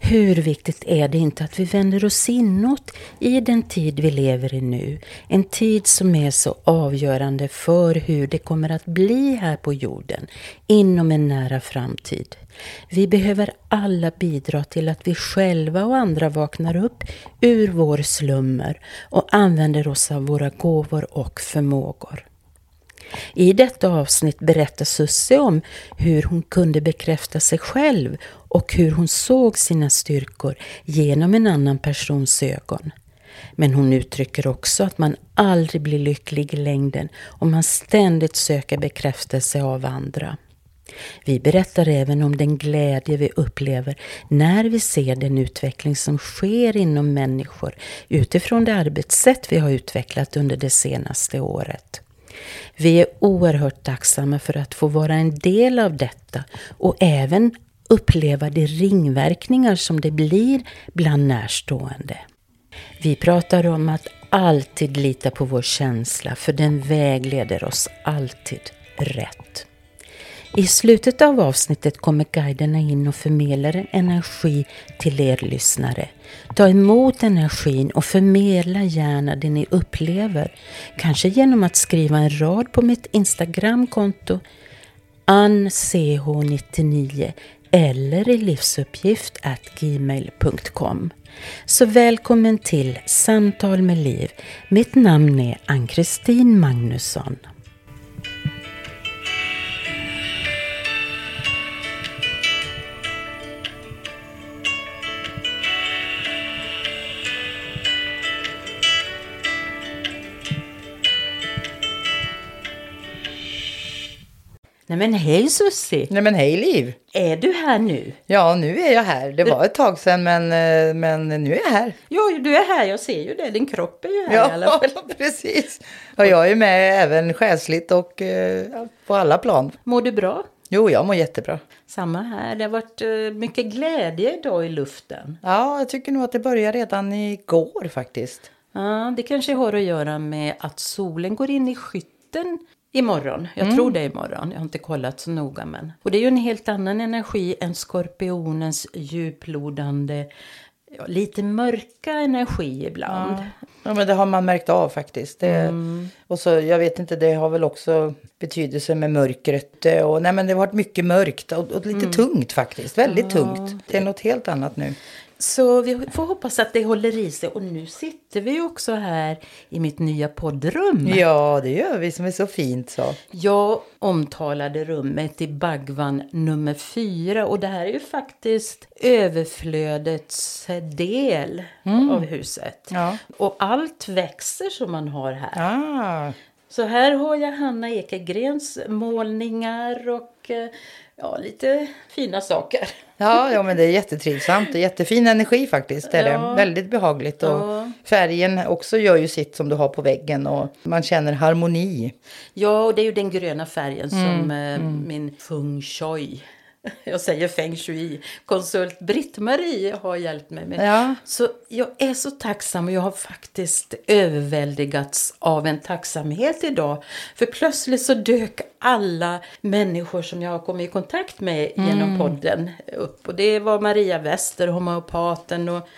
Hur viktigt är det inte att vi vänder oss inåt i den tid vi lever i nu? En tid som är så avgörande för hur det kommer att bli här på jorden inom en nära framtid. Vi behöver alla bidra till att vi själva och andra vaknar upp ur vår slummer och använder oss av våra gåvor och förmågor. I detta avsnitt berättar Susse om hur hon kunde bekräfta sig själv och hur hon såg sina styrkor genom en annan persons ögon. Men hon uttrycker också att man aldrig blir lycklig i längden om man ständigt söker bekräftelse av andra. Vi berättar även om den glädje vi upplever när vi ser den utveckling som sker inom människor utifrån det arbetssätt vi har utvecklat under det senaste året. Vi är oerhört tacksamma för att få vara en del av detta och även uppleva de ringverkningar som det blir bland närstående. Vi pratar om att alltid lita på vår känsla för den vägleder oss alltid rätt. I slutet av avsnittet kommer guiderna in och förmedlar energi till er lyssnare. Ta emot energin och förmedla gärna det ni upplever. Kanske genom att skriva en rad på mitt Instagramkonto anch99 eller i livsuppgift gmail.com. Så välkommen till Samtal med Liv. Mitt namn är Ann-Kristin Magnusson. Nej men hej Sussi! Nej men hej Liv! Är du här nu? Ja, nu är jag här. Det var ett tag sedan men, eh, men nu är jag här. Ja, du är här. Jag ser ju det. Din kropp är ju här i alla Ja, fall. precis. Och jag är med även själsligt och eh, ja, på alla plan. Mår du bra? Jo, jag mår jättebra. Samma här. Det har varit eh, mycket glädje idag i luften. Ja, jag tycker nog att det började redan igår faktiskt. Ja, det kanske har att göra med att solen går in i skytten imorgon. Jag tror det är imorgon. Jag har inte kollat så noga. Men. Och det är ju en helt annan energi än skorpionens djuplodande, ja, lite mörka energi ibland. Ja, men det har man märkt av faktiskt. Det, Och så, jag vet inte, det har väl också betydelse med mörkret. Och, nej, men det har varit mycket mörkt och, och lite tungt faktiskt. Väldigt tungt. Det är något helt annat nu. Så vi får hoppas att det håller i sig. Och nu sitter vi också här i mitt nya poddrum. Ja, det gör vi som är så fint så. Jag omtalade rummet i Bagvan nummer fyra och det här är ju faktiskt överflödets del av huset. Ja. Och allt växer som man har här. Ah, Så här har jag Hanna Ekegrens målningar och eh, ja, lite fina saker. Ja, ja, men det är jättetrivsamt. Är jättefin energi faktiskt. Det är Ja. det. Väldigt behagligt. Och Ja. Färgen också gör ju sitt som du har på väggen. Och man känner harmoni. Ja, och det är ju den gröna färgen som eh, min feng shui, jag säger feng shui, konsult Britt-Marie har hjälpt mig med. Ja. Så jag är så tacksam och jag har faktiskt överväldigats av en tacksamhet idag. För plötsligt så dök alla människor som jag har kommit i kontakt med genom podden upp. Och det var Maria Wester, homeopaten och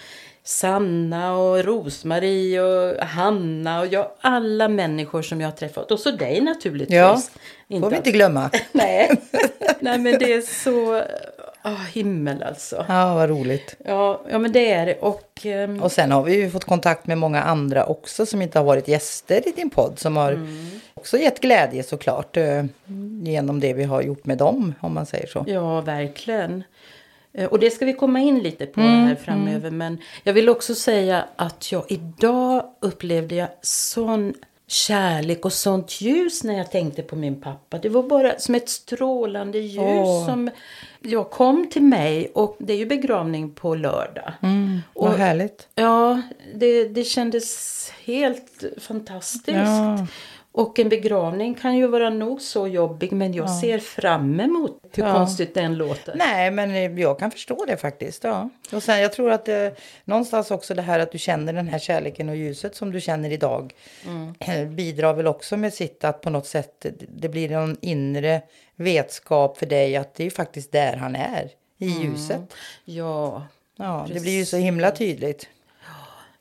Sanna och Rosmarie och Hanna och jag, alla människor som jag har träffat. Och så dig naturligtvis. Ja, Inte får vi inte glömma. Nej. Nej, men det är så... Ah, himmel alltså. Ja, vad roligt. Ja, ja, men det är det. Och, ehm, Och sen har vi ju fått kontakt med många andra också som inte har varit gäster i din podd. Som har också gett glädje såklart. eh, Genom det vi har gjort med dem, om man säger så. Ja, verkligen. Eh, Och det ska vi komma in lite på här framöver. Men jag vill också säga att jag idag upplevde jag sån kärlek och sånt ljus när jag tänkte på min pappa. Det var bara som ett strålande ljus Åh. som jag kom till mig. Och det är ju begravning på lördag. Vad Och- härligt. Ja, det, det kändes helt fantastiskt. Ja. Och en begravning kan ju vara nog så jobbig men jag ser fram emot hur Ja. konstigt den låter. Nej, men eh, jag kan förstå det faktiskt. Ja. Och sen jag tror att eh, någonstans också det här att du känner den här kärleken och ljuset som du känner idag. eh, Bidrar väl också med sitt att på något sätt det- det blir någon inre vetskap för dig att det är ju faktiskt där han är. I ljuset. Ja, Ja, det blir ju så himla tydligt.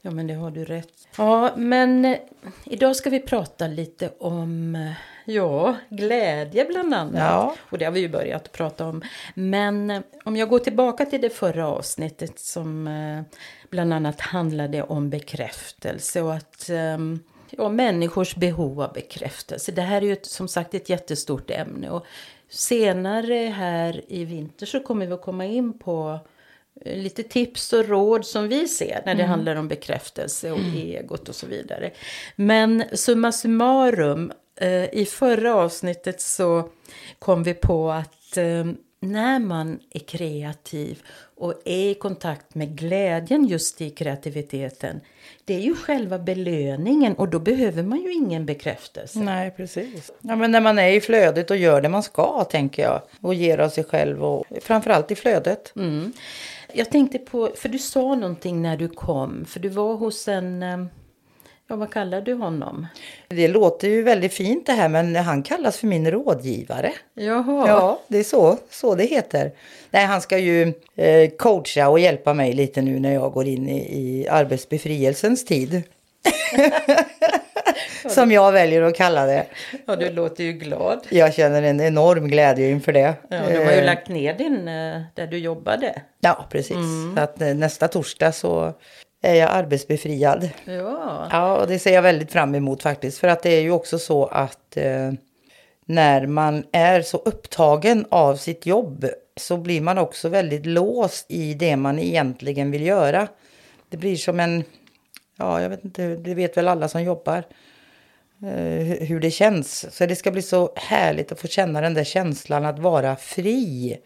Ja, men det har du rätt. Ja, men eh, idag ska vi prata lite om eh, ja, glädje bland annat. Ja. Och det har vi ju börjat prata om. Men eh, om jag går tillbaka till det förra avsnittet som bland annat handlade om bekräftelse och att ja, människors behov av bekräftelse. Det här är ju ett, som sagt ett jättestort ämne. Och senare här i vinter så kommer vi att komma in på lite tips och råd som vi ser när det handlar om bekräftelse och egot och så vidare. Men summa summarum, eh, i förra avsnittet så kom vi på att eh, när man är kreativ och är i kontakt med glädjen just i kreativiteten, det är ju själva belöningen och då behöver man ju ingen bekräftelse. Nej, precis. Ja, men när man är i flödet och gör det man ska, tänker jag. Och ger av sig själv och framförallt i flödet. Mm. Jag tänkte på, för du sa någonting när du kom, för du var hos en, eh, ja vad kallar du honom? Det låter ju väldigt fint det här, men han kallas för min rådgivare. Jaha. Ja, det är så, så det heter. Nej, han ska ju eh, coacha och hjälpa mig lite nu när jag går in i, i arbetsbefrielsens tid. Som jag väljer att kalla det. Ja, du låter ju glad. Jag känner en enorm glädje inför det. Ja, du har ju Eh, lagt ner din, eh, där du jobbade. Ja, precis. Så att eh, nästa torsdag så är jag arbetsbefriad. Ja. Ja, och det ser jag väldigt fram emot faktiskt. För att det är ju också så att eh, när man är så upptagen av sitt jobb så blir man också väldigt låst i det man egentligen vill göra. Det blir som en, ja jag vet inte, det vet väl alla som jobbar hur det känns. Så det ska bli så härligt att få känna den där känslan att vara fri.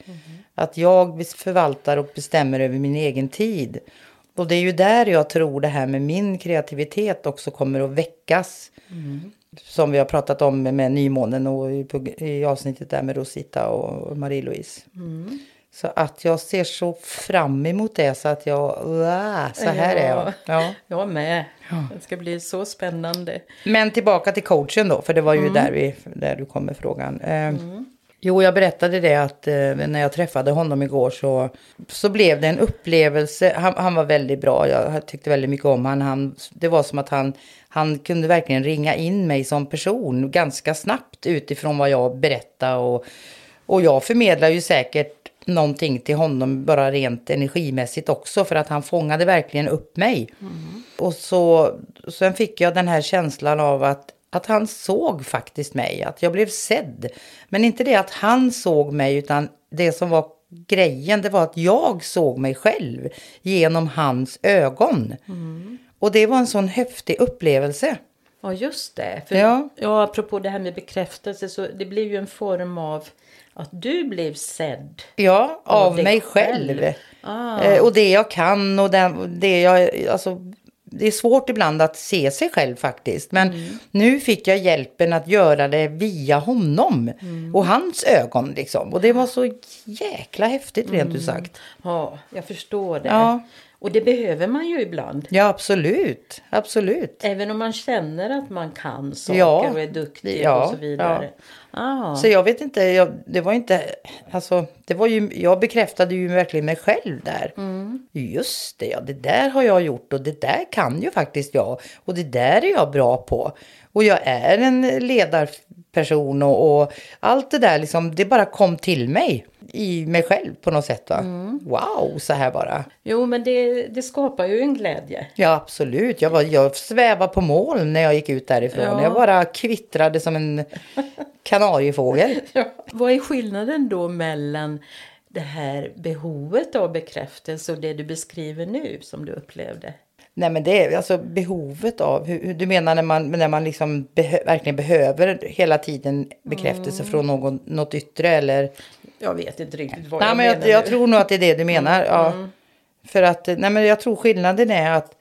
Att jag förvaltar och bestämmer över min egen tid. Och det är ju där jag tror det här med min kreativitet också kommer att väckas. Som vi har pratat om med nymånen och i, i avsnittet där med Rosita och Marie-Louise. Så att jag ser så fram emot det så att jag, Wow, så här är jag. Ja. Jag med. Det ska bli så spännande. Men tillbaka till coachen då, för det var ju Mm. där, vi, där du kom med frågan. Eh, Jo, jag berättade det att eh, när jag träffade honom igår så, så blev det en upplevelse. Han, han var väldigt bra, jag tyckte väldigt mycket om han, han. Det var som att han, han kunde verkligen ringa in mig som person ganska snabbt utifrån vad jag berättade. Och, och jag förmedlar ju säkert någonting till honom bara rent energimässigt också för att han fångade verkligen upp mig. Och så sen fick jag den här känslan av att, att han såg faktiskt mig, att jag blev sedd. Men inte det att han såg mig utan det som var grejen det var att jag såg mig själv genom hans ögon. Och det var en sån häftig upplevelse. Ja, just det. För, Ja. ja. apropå det här med bekräftelse, så det blir ju en form av att du blev sedd. Ja, Av av mig själv. själv. Ah. Eh, och det jag kan och den, det jag... Alltså, det är svårt ibland att se sig själv faktiskt. Men Mm. nu fick jag hjälpen att göra det via honom. Mm. Och hans ögon liksom. Och det var så jäkla häftigt rent ut sagt. Ja, jag förstår det. Ja. Och det behöver man ju ibland. Ja, absolut. Absolut. Även om man känner att man kan saker Ja. och är duktig Ja, och så vidare. Ah. Så jag vet inte, jag, det var inte, alltså, det var ju, jag bekräftade ju verkligen mig själv där. Just det, ja, det där har jag gjort och det där kan ju faktiskt jag. Och det där är jag bra på. Och jag är en ledarperson och, och allt det där liksom, det bara kom till mig i mig själv på något sätt va. Wow, så här bara. Jo, men det, det skapar ju en glädje. Ja, absolut. Jag, var, jag svävade på moln när jag gick ut därifrån. Ja. Jag bara kvittrade som en kanariefågel. Vad är skillnaden då mellan det här behovet av bekräftelse och det du beskriver nu som du upplevde? Nej, men det är alltså behovet av, hur, du menar när man, när man liksom behö, verkligen behöver hela tiden bekräftelse från någon, något yttre eller? Jag vet inte riktigt vad Nej, jag men menar jag, jag tror nog att det är det du menar. Ja. För att, nej men jag tror skillnaden är att,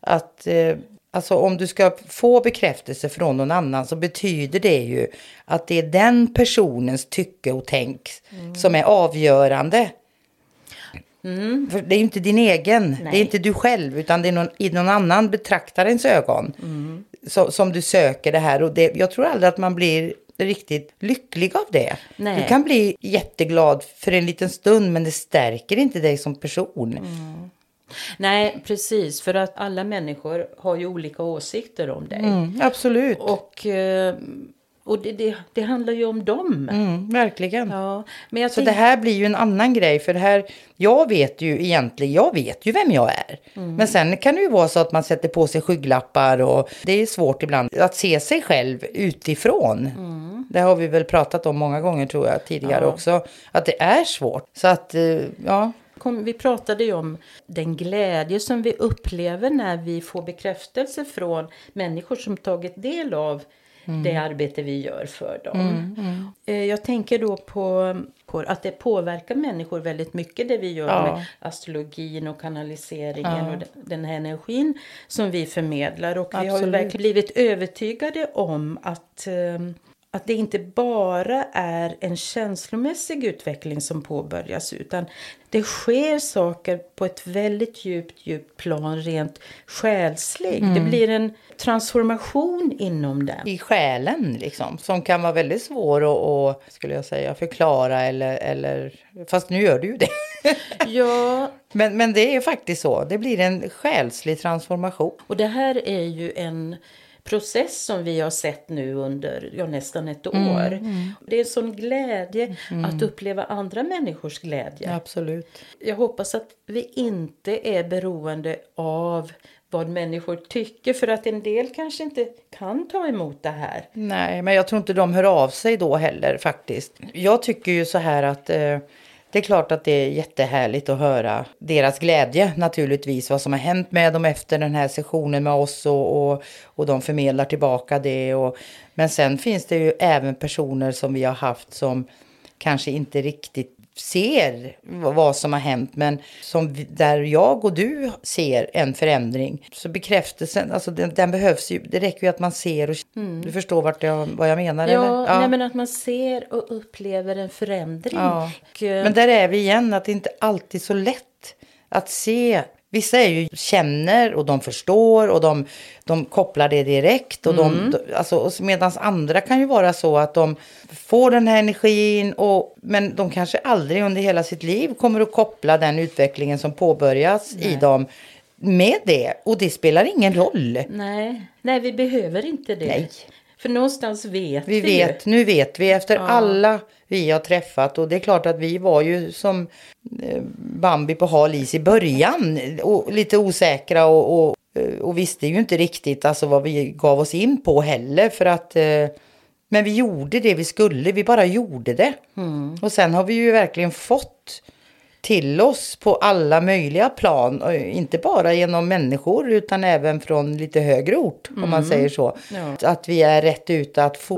att eh, alltså om du ska få bekräftelse från någon annan så betyder det ju att det är den personens tycke och tänk som är avgörande. För det är ju inte din egen, det är inte du själv utan det är någon, i någon annan betraktarens ögon så, som du söker det här. Och det, jag tror aldrig att man blir riktigt lycklig av det. Nej. Du kan bli jätteglad för en liten stund men det stärker inte dig som person. Nej, precis. För att alla människor har ju olika åsikter om dig. Mm, absolut. Och, eh, och det, det, det handlar ju om dem. Mm, verkligen. Ja, men Så det här blir ju en annan grej. För det här, jag vet ju egentligen, jag vet ju vem jag är. Mm. Men sen kan det ju vara så att man sätter på sig skygglappar och det är svårt ibland att se sig själv utifrån. Mm. Det har vi väl pratat om många gånger tror jag tidigare också. Att det är svårt. Så att, eh, ja. kom, vi pratade ju om den glädje som vi upplever när vi får bekräftelse från människor som tagit del av det arbete vi gör för dem. Eh, Jag tänker då på, på att det påverkar människor väldigt mycket det vi gör Ja. med astrologin och kanaliseringen och den- här energin som vi förmedlar. Och vi har ju Absolut. verkligen blivit övertygade om att eh, att det inte bara är en känslomässig utveckling som påbörjas utan det sker saker på ett väldigt djupt, djupt plan rent själsligt. Det blir en transformation inom den. I själen liksom. Som kan vara väldigt svår att, att skulle jag säga, förklara eller, eller... Fast nu gör du ju det. Ja, men, men det är faktiskt så. Det blir en själslig transformation. och det här är ju en process som vi har sett nu under ja, nästan ett år. Det är en sån glädje att uppleva andra människors glädje. Absolut. Jag hoppas att vi inte är beroende av vad människor tycker för att en del kanske inte kan ta emot det här. Nej, men jag tror inte de hör av sig då heller faktiskt. Jag tycker ju så här att eh, det är klart att det är jättehärligt att höra deras glädje naturligtvis. Vad som har hänt med dem efter den här sessionen med oss och, och, och de förmedlar tillbaka det. Och, men sen finns det ju även personer som vi har haft som kanske inte riktigt ser vad som har hänt men som där jag och du ser en förändring. Så bekräftelsen, alltså den, den behövs ju. Det räcker ju att man ser och du förstår vart jag, vad jag menar Ja, eller? Nej, men att man ser och upplever en förändring. Ja. Och, eh, Men där är vi igen, att det inte alltid är så lätt att se. Vissa är ju, känner och de förstår och de, de kopplar det direkt. Och Mm. de, alltså, Medan andra kan ju vara så att de får den här energin och, men de kanske aldrig under hela sitt liv kommer att koppla den utvecklingen som påbörjas i dem med det. Och det spelar ingen roll. nej, nej, vi behöver inte det. Nej. För någonstans vet Vi vi vet, nu vet vi efter alla vi har träffat. Och det är klart att vi var ju som eh, Bambi på hal is i början. Och lite osäkra och, och, eh, och visste ju inte riktigt alltså vad vi gav oss in på heller. För att eh, men vi gjorde det vi skulle, vi bara gjorde det. Och sen har vi ju verkligen fått till oss på alla möjliga plan. och Inte bara genom människor utan även från lite högre ort om man säger så. Ja. Att vi är rätt ute att få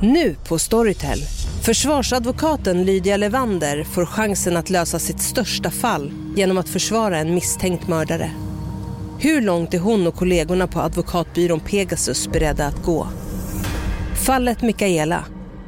Nu på Storytel. Försvarsadvokaten Lydia Levander får chansen att lösa sitt största fall genom att försvara en misstänkt mördare. Hur långt är hon och kollegorna på advokatbyrån Pegasus beredda att gå? Fallet Mikaela.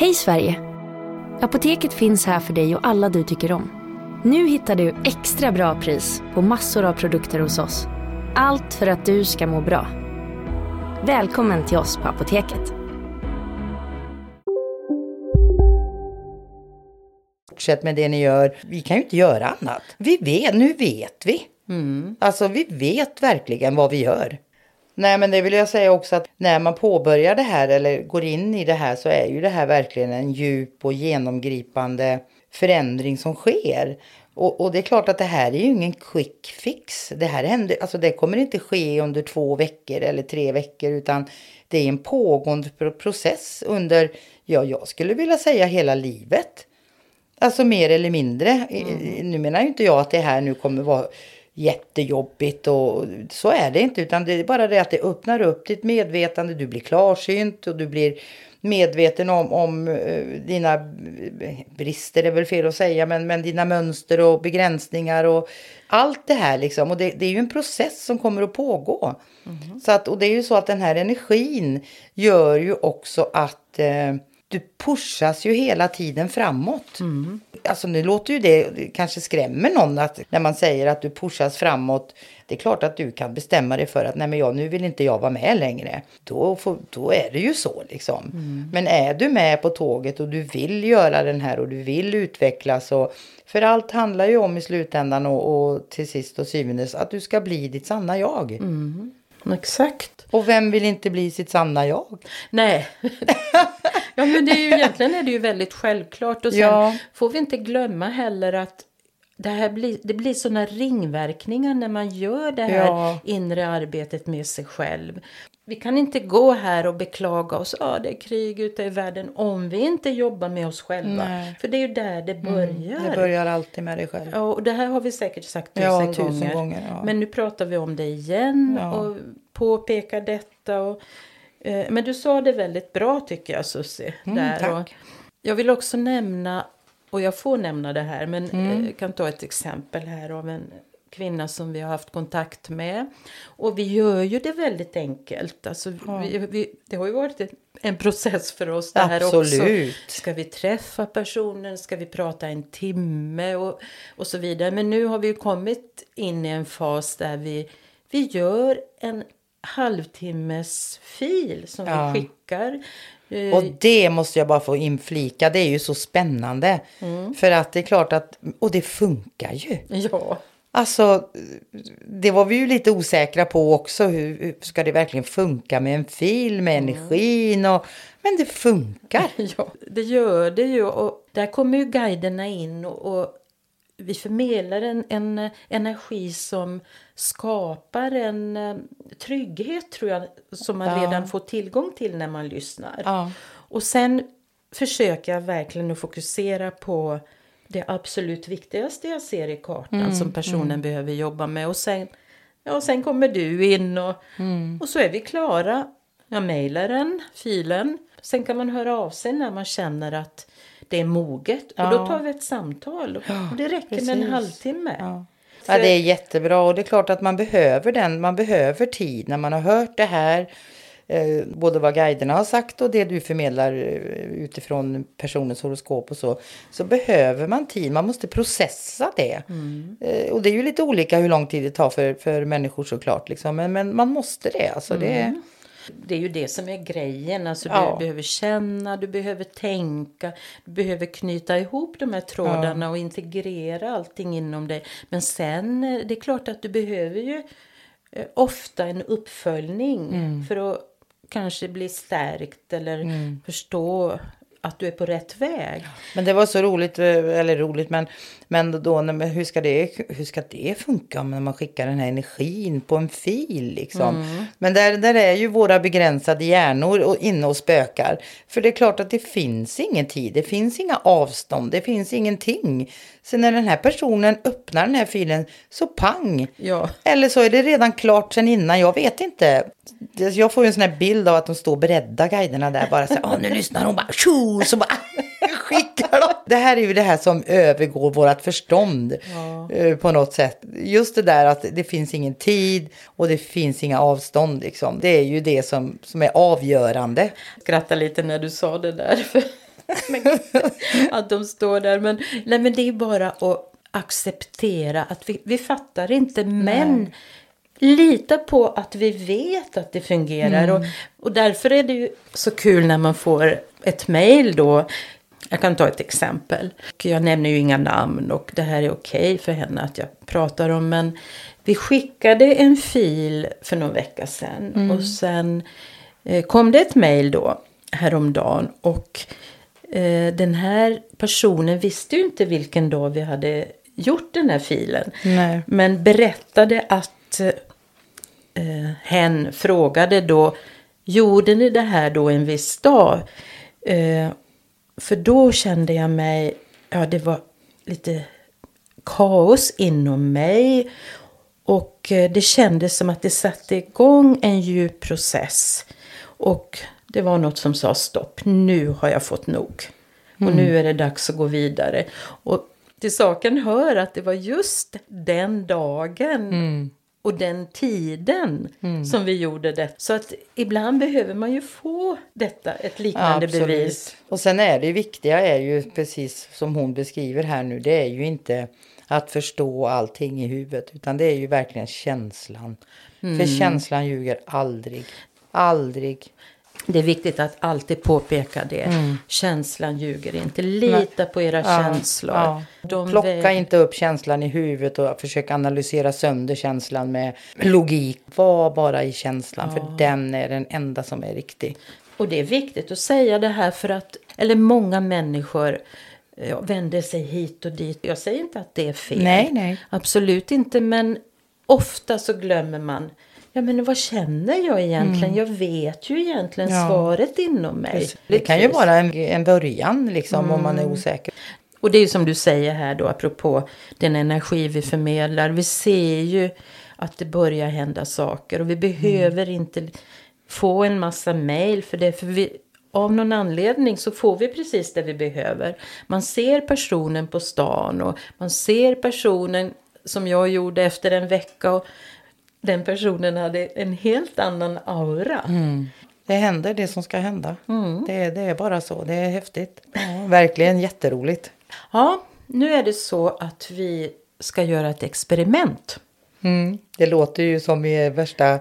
Hej Sverige! Apoteket finns här för dig och alla du tycker om. Nu hittar du extra bra pris på massor av produkter hos oss. Allt för att du ska må bra. Välkommen till oss på Apoteket. Fortsätt med det ni gör. Vi kan ju inte göra annat. Vi vet, nu vet vi. Alltså vi vet verkligen vad vi gör. Nej men det vill jag säga också att när man påbörjar det här eller går in i det här så är ju det här verkligen en djup och genomgripande förändring som sker. Och, och det är klart att det här är ju ingen quick fix. Det här händer, alltså det kommer inte ske under två veckor eller tre veckor utan det är en pågående pro- process under, ja jag skulle vilja säga hela livet. Alltså mer eller mindre. I- Nu menar ju inte jag att det här nu kommer vara jättejobbigt och så är det inte. Utan det är bara det att det öppnar upp ditt medvetande. Du blir klarsynt och du blir medveten om, om eh, dina eh, brister, är väl fel att säga, men, men dina mönster och begränsningar och allt det här liksom. Och det, det är ju en process som kommer att pågå. Så att, och det är ju så att den här energin gör ju också att eh, du pushas ju hela tiden framåt. Alltså nu låter ju det, det kanske skrämmer någon att när man säger att du pushas framåt. Det är klart att du kan bestämma dig för att nej men jag, nu vill inte jag vara med längre. Då, får, då är det ju så liksom. Men är du med på tåget och du vill göra den här och du vill utvecklas. Och, för allt handlar ju om i slutändan och, och till sist och syvende att du ska bli ditt sanna jag. Exakt. Och vem vill inte bli sitt sanna jag? Nej. ja, men det är ju, egentligen är det ju väldigt självklart. Och sen Ja. får vi inte glömma heller att det, här blir, det blir sådana ringverkningar när man gör det här Ja. inre arbetet med sig själv. Vi kan inte gå här och beklaga oss. Ja, det är krig ute i världen. Om vi inte jobbar med oss själva. Nej. För det är ju där det börjar. Det börjar alltid med dig själv. Ja, och det här har vi säkert sagt tusen, Ja, tusen gånger. gånger, ja. Men nu pratar vi om det igen Ja. och påpekar detta. Och, men du sa det väldigt bra tycker jag Susie. Mm, där. tack. Och jag vill också nämna, och jag får nämna det här, men Mm. eh, kan ta ett exempel här av en kvinna som vi har haft kontakt med. Och vi gör ju det väldigt enkelt. Alltså, vi, vi, det har ju varit en, process för oss det här också. Absolut. Ska vi träffa personen? Ska vi prata en timme? Och, och så vidare. Men nu har vi ju kommit in i en fas där vi, vi gör en halvtimmes fil som Ja. vi skickar. Eh, Och det måste jag bara få inflika. Det är ju så spännande. För att det är klart att, och det funkar ju. Ja, Alltså, det var vi ju lite osäkra på också. Hur, hur ska det verkligen funka med en fil, med energin? Och, men det funkar. ja, det gör det ju. Och där kommer ju guiderna in och, och vi förmedlar en, en energi som skapar en eh, trygghet tror jag som man Ja. redan får tillgång till när man lyssnar. Ja. Och sen försöker jag verkligen att fokusera på det absolut viktigaste jag ser i kartan Mm, som personen behöver jobba med. Och sen, ja, sen kommer du in och, Mm. och så är vi klara. Jag mejlar den, filen. Sen kan man höra av sig när man känner att det är moget. Och då Ja. tar vi ett samtal. Och det räcker med en precis. halvtimme. Ja. Ja, det är jättebra och det är klart att man behöver den. Man behöver tid när man har hört det här. Eh, både vad guiderna har sagt och det du förmedlar eh, utifrån personens horoskop och så. Så behöver man tid. Man måste processa det. Eh, och det är ju lite olika hur lång tid det tar för, för människor såklart. Liksom. Men, men man måste det. Alltså, det Det är ju det som är grejen. Alltså, Ja. Du behöver känna, du behöver tänka, du behöver knyta ihop de här trådarna och integrera allting inom dig. Men sen, eh, det är klart att du behöver ju eh, ofta en uppföljning Mm. för att kanske bli stärkt eller förstå att du är på rätt väg. Men det var så roligt, eh, eller roligt, men, men då, hur, ska det, hur ska det funka när man skickar den här energin på en fil? Liksom? Mm. Men där, där är ju våra begränsade hjärnor och- inne och spökar. För det är klart att det finns ingen tid, det finns inga avstånd, det finns ingenting. Så när den här personen öppnar den här filen så pang! Ja. Eller så är det redan klart sen innan, jag vet inte. Jag får ju en sån här bild av att de står beredda guiderna där bara så här, "Åh, nu lyssnar hon bara, tjo, så bara skickar de. Det här är ju det här som övergår vårt förstånd eh, på något sätt. Just det där att det finns ingen tid och det finns inga avstånd liksom. Det är ju det som, som är avgörande. Skratta lite när du sa det där. För, men, att de står där. Men, nej, men det är bara att acceptera att vi, vi fattar inte. Men lita på att vi vet att det fungerar. Och, och därför är det ju så kul när man får ett mejl då. Jag kan ta ett exempel. Jag nämner ju inga namn och det här är okej för henne att jag pratar om. Men vi skickade en fil för någon vecka sedan. Och sen eh, kom det ett mejl då häromdagen. Och den här personen visste ju inte vilken dag vi hade gjort den här filen. Nej. Men berättade att eh, hen frågade då, gjorde ni det här då en viss dag? Eh, för då kände jag mig, ja det var lite kaos inom mig. Och eh, det kändes som att det satte igång en djup process. Och det var något som sa stopp, nu har jag fått nog. Och nu är det dags att gå vidare. Och till saken hör att det var just den dagen och den tiden som vi gjorde det. Så att ibland behöver man ju få detta, ett liknande bevis. Och sen är det viktiga är ju precis som hon beskriver här nu. Det är ju inte att förstå allting i huvudet. Utan det är ju verkligen känslan. För känslan ljuger aldrig. Aldrig. Det är viktigt att alltid påpeka det. Känslan ljuger inte. Lita på era känslor. Ja. Plocka väg- inte upp känslan i huvudet och försöka analysera sönder känslan med logik. Var bara i känslan, för den är den enda som är riktig. Och det är viktigt att säga det här för att, eller många människor ja, vänder sig hit och dit. Jag säger inte att det är fel. Nej, nej. Absolut inte, men ofta så glömmer man. Ja, men vad känner jag egentligen? Jag vet ju egentligen Mm. Ja. svaret inom mig. Det kan ju vara en, en början liksom om man är osäker. Och det är ju som du säger här då, apropå den energi vi förmedlar. Vi ser ju att det börjar hända saker och vi behöver inte få en massa mejl för det. För vi, av någon anledning så får vi precis det vi behöver. Man ser personen på stan och man ser personen som jag gjorde efter en vecka. Och den personen hade en helt annan aura. Det händer det som ska hända. Det, det är bara så. Det är häftigt. Ja, verkligen jätteroligt. Ja, nu är det så att vi ska göra ett experiment. Mm. Det låter ju som i värsta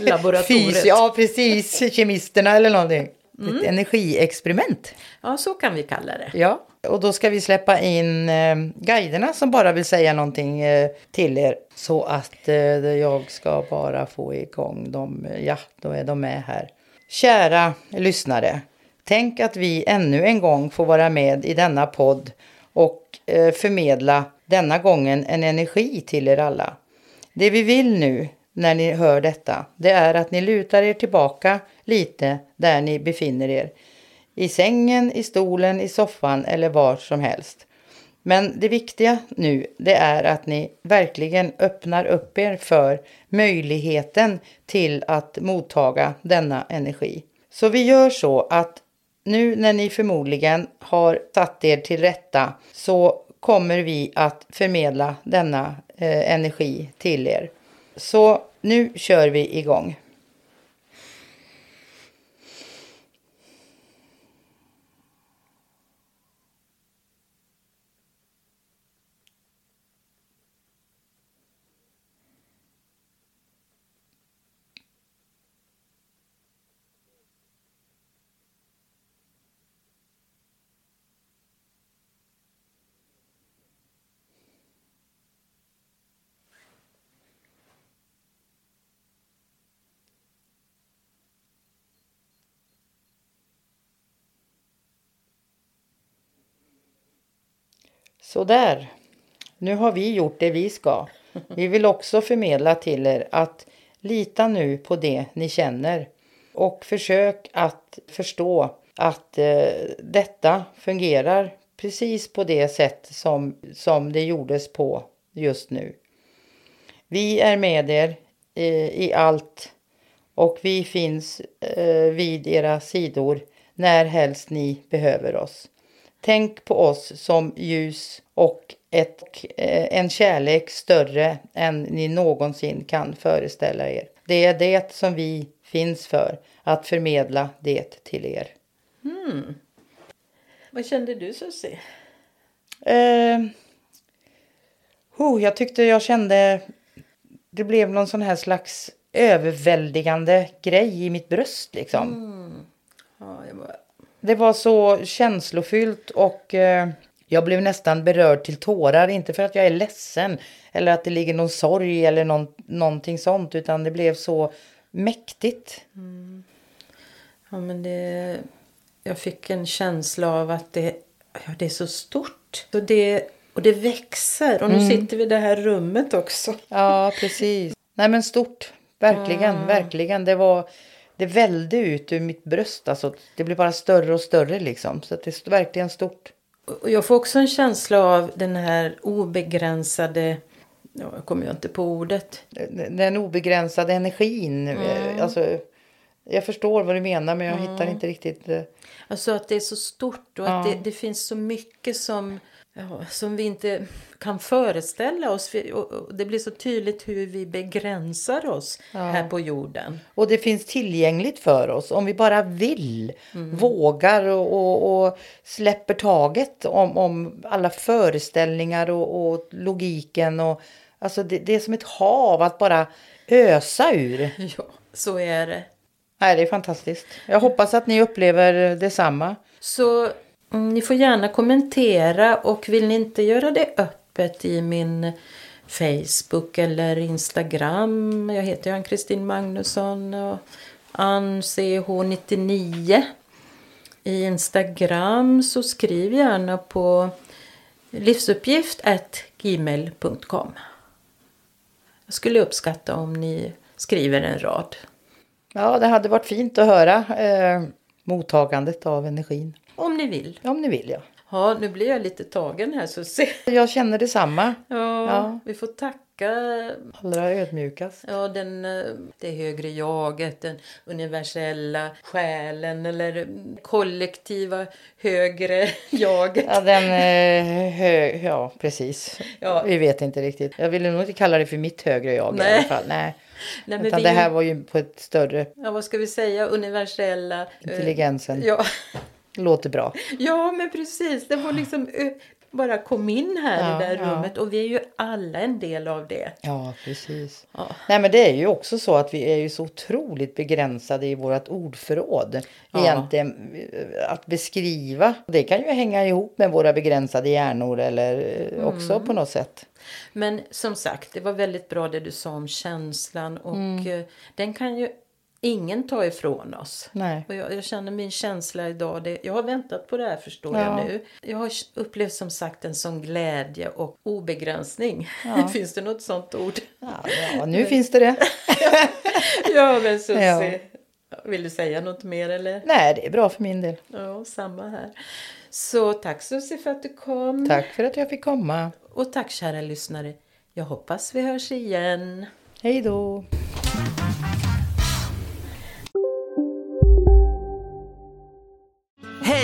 Laboratoriet. Fys, ja, precis. Kemisterna eller någonting. Ett energiexperiment. Ja, så kan vi kalla det. Ja, och då ska vi släppa in eh, guiderna som bara vill säga någonting eh, till er. Så att eh, jag ska bara få igång dem. Ja, då är de med här. Kära lyssnare. Tänk att vi ännu en gång får vara med i denna podd och eh, förmedla denna gången en energi till er alla. Det vi vill nu när ni hör detta, det är att ni lutar er tillbaka lite där ni befinner er. I sängen, i stolen, i soffan eller var som helst. Men det viktiga nu, det är att ni verkligen öppnar upp er för möjligheten till att mottaga denna energi. Så vi gör så att nu när ni förmodligen har satt er till rätta så kommer vi att förmedla denna eh, energi till er. Så nu kör vi igång. Så där. Nu har vi gjort det vi ska. Vi vill också förmedla till er att lita nu på det ni känner. Och försök att förstå att eh, detta fungerar precis på det sätt som, som det gjordes på just nu. Vi är med er eh, i allt och vi finns eh, vid era sidor när helst ni behöver oss. Tänk på oss som ljus och ett, eh, en kärlek större än ni någonsin kan föreställa er. Det är det som vi finns för, att förmedla det till er. Mm. Vad kände du Susie? Eh, oh, jag tyckte jag kände... Det blev någon sån här slags överväldigande grej i mitt bröst liksom. Mm. Ja, jag bara... Det var så känslofyllt och eh, jag blev nästan berörd till tårar. Inte för att jag är ledsen eller att det ligger någon sorg eller någon, någonting sånt. Utan det blev så mäktigt. Mm. Ja, men det... Jag fick en känsla av att det, ja, det är så stort. Och det, och det växer. Och nu Mm. sitter vi i det här rummet också. Ja, precis. Nej men stort. Verkligen, Mm. verkligen. Det var... Det välde ut ur mitt bröst. Alltså, det blev bara större och större liksom. Så att det är verkligen stort. Och jag får också en känsla av den här obegränsade... Ja, jag kommer ju inte på ordet. Den obegränsade energin. Mm. eh, Alltså, jag förstår vad du menar men jag hittar inte riktigt... eh, Alltså att det är så stort och att Ja. det, det finns så mycket som, ja, som vi inte kan föreställa oss. Det blir så tydligt hur vi begränsar oss här på jorden. Och det finns tillgängligt för oss om vi bara vill, Mm. vågar och, och, och släpper taget om, om alla föreställningar och, och logiken. Och, alltså det, det är som ett hav att bara ösa ur. Ja, så är det. Nej, det är fantastiskt. Jag hoppas att ni upplever detsamma. Så Mm, ni får gärna kommentera och vill ni inte göra det öppet i min Facebook eller Instagram. Jag heter ju Ann-Kristin Magnusson och AnnCH99. I Instagram så skriv gärna på livsuppgift.gmail.com. Jag skulle uppskatta om ni skriver en rad. Ja, det hade varit fint att höra eh, mottagandet av energin. Om ni vill. Om ni vill, ja. Ja, nu blir jag lite tagen här så se. Jag känner detsamma. Ja, Ja. vi får tacka Allra ödmjukast. ja, den, eh, det högre jaget, den universella själen eller kollektiva högre jaget. Ja, den... Eh, hö, ja, precis. Ja. Vi vet inte riktigt. Jag ville nog inte kalla det för mitt högre jag i Nej. alla fall. Nej. Nej, men Utan vi- det här var ju på ett större... Ja, vad ska vi säga? Universella... eh, Intelligensen. Ja, Låter bra. ja, men precis. Det var liksom eh, bara kom in här Ja, i det här ja. rummet och vi är ju alla en del av det. Ja, precis. Ja. Nej, men det är ju också så att vi är ju så otroligt begränsade i vårt ordförråd. Ja. Egentligen eh, att beskriva. Det kan ju hänga ihop med våra begränsade hjärnor eller eh, också Mm. på något sätt. Men som sagt, det var väldigt bra det du sa om känslan och Mm. den kan ju ingen ta ifrån oss. Nej. Och jag, jag känner min känsla idag. Det, jag har väntat på det här förstår Ja. jag nu. Jag har upplevt som sagt en sån glädje och obegränsning. Ja. Finns det något sånt ord? Ja, ja nu finns det det. ja men Susie. Vill du säga något mer eller? Nej, det är bra för min del. Ja, samma här. Så tack Susie för att du kom. Tack för att jag fick komma. Och tack kära lyssnare. Jag hoppas vi hörs igen. Hej då.